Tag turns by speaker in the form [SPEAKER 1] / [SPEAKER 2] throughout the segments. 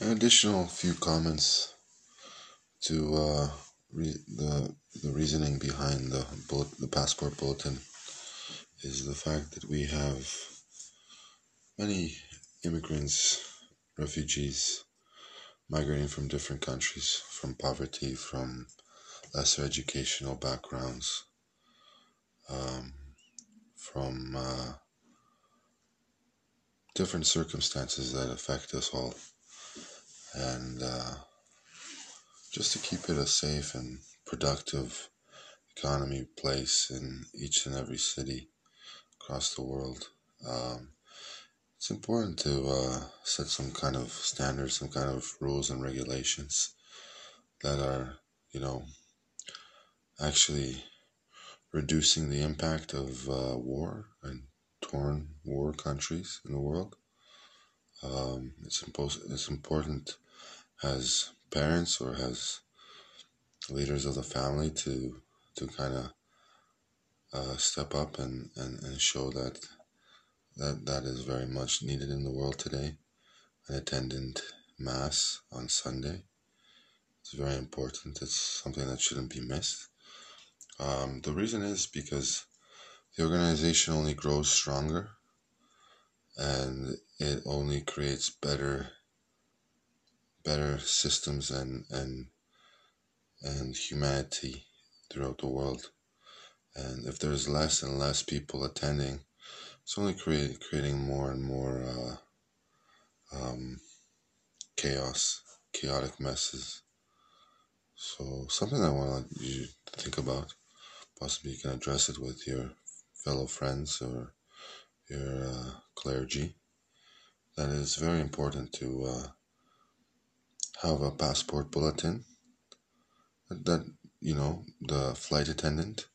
[SPEAKER 1] An additional few comments to uh, re- the the reasoning behind the bullet, the passport bulletin is the fact that we have many immigrants, refugees migrating from different countries, from poverty, from lesser educational backgrounds, um, from uh, different circumstances that affect us all. And uh, just to keep it a safe and productive economy place in each and every city across the world. Um, it's important to uh, set some kind of standards, some kind of rules and regulations that are, you know, actually reducing the impact of uh, war and torn war countries in the world. Um, it's, impos- it's important as parents or as leaders of the family to to kind of uh, step up and, and, and show that that that is very much needed in the world today. An attendant mass on Sunday. It's very important. It's something that shouldn't be missed. Um, the reason is because the organization only grows stronger and it only creates better better systems and and and humanity throughout the world. And if there's less and less people attending, it's only create, creating more and more uh, um, chaos, chaotic messes. So something I want you to think about. Possibly you can address it with your fellow friends or your uh, clergy. That is very important to uh, have a passport bulletin. That you know the flight attendant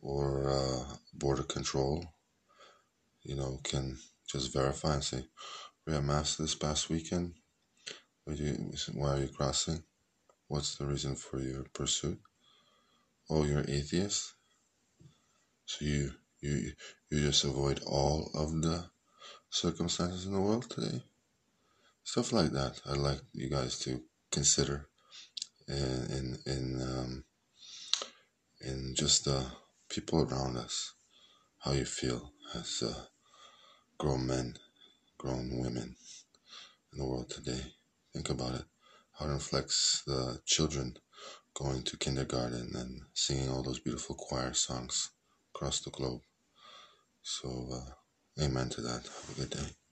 [SPEAKER 1] or uh, border control you know, can just verify and say, we had mass this past weekend. Why are you crossing? What's the reason for your pursuit? Oh, you're atheist? So you you you just avoid all of the circumstances in the world today? Stuff like that. I'd like you guys to consider in in um, in just the people around us, how you feel as uh, grown men, grown women in the world today. Think about it. How it reflects the children going to kindergarten and singing all those beautiful choir songs across the globe. So, uh, amen to that. Have a good day.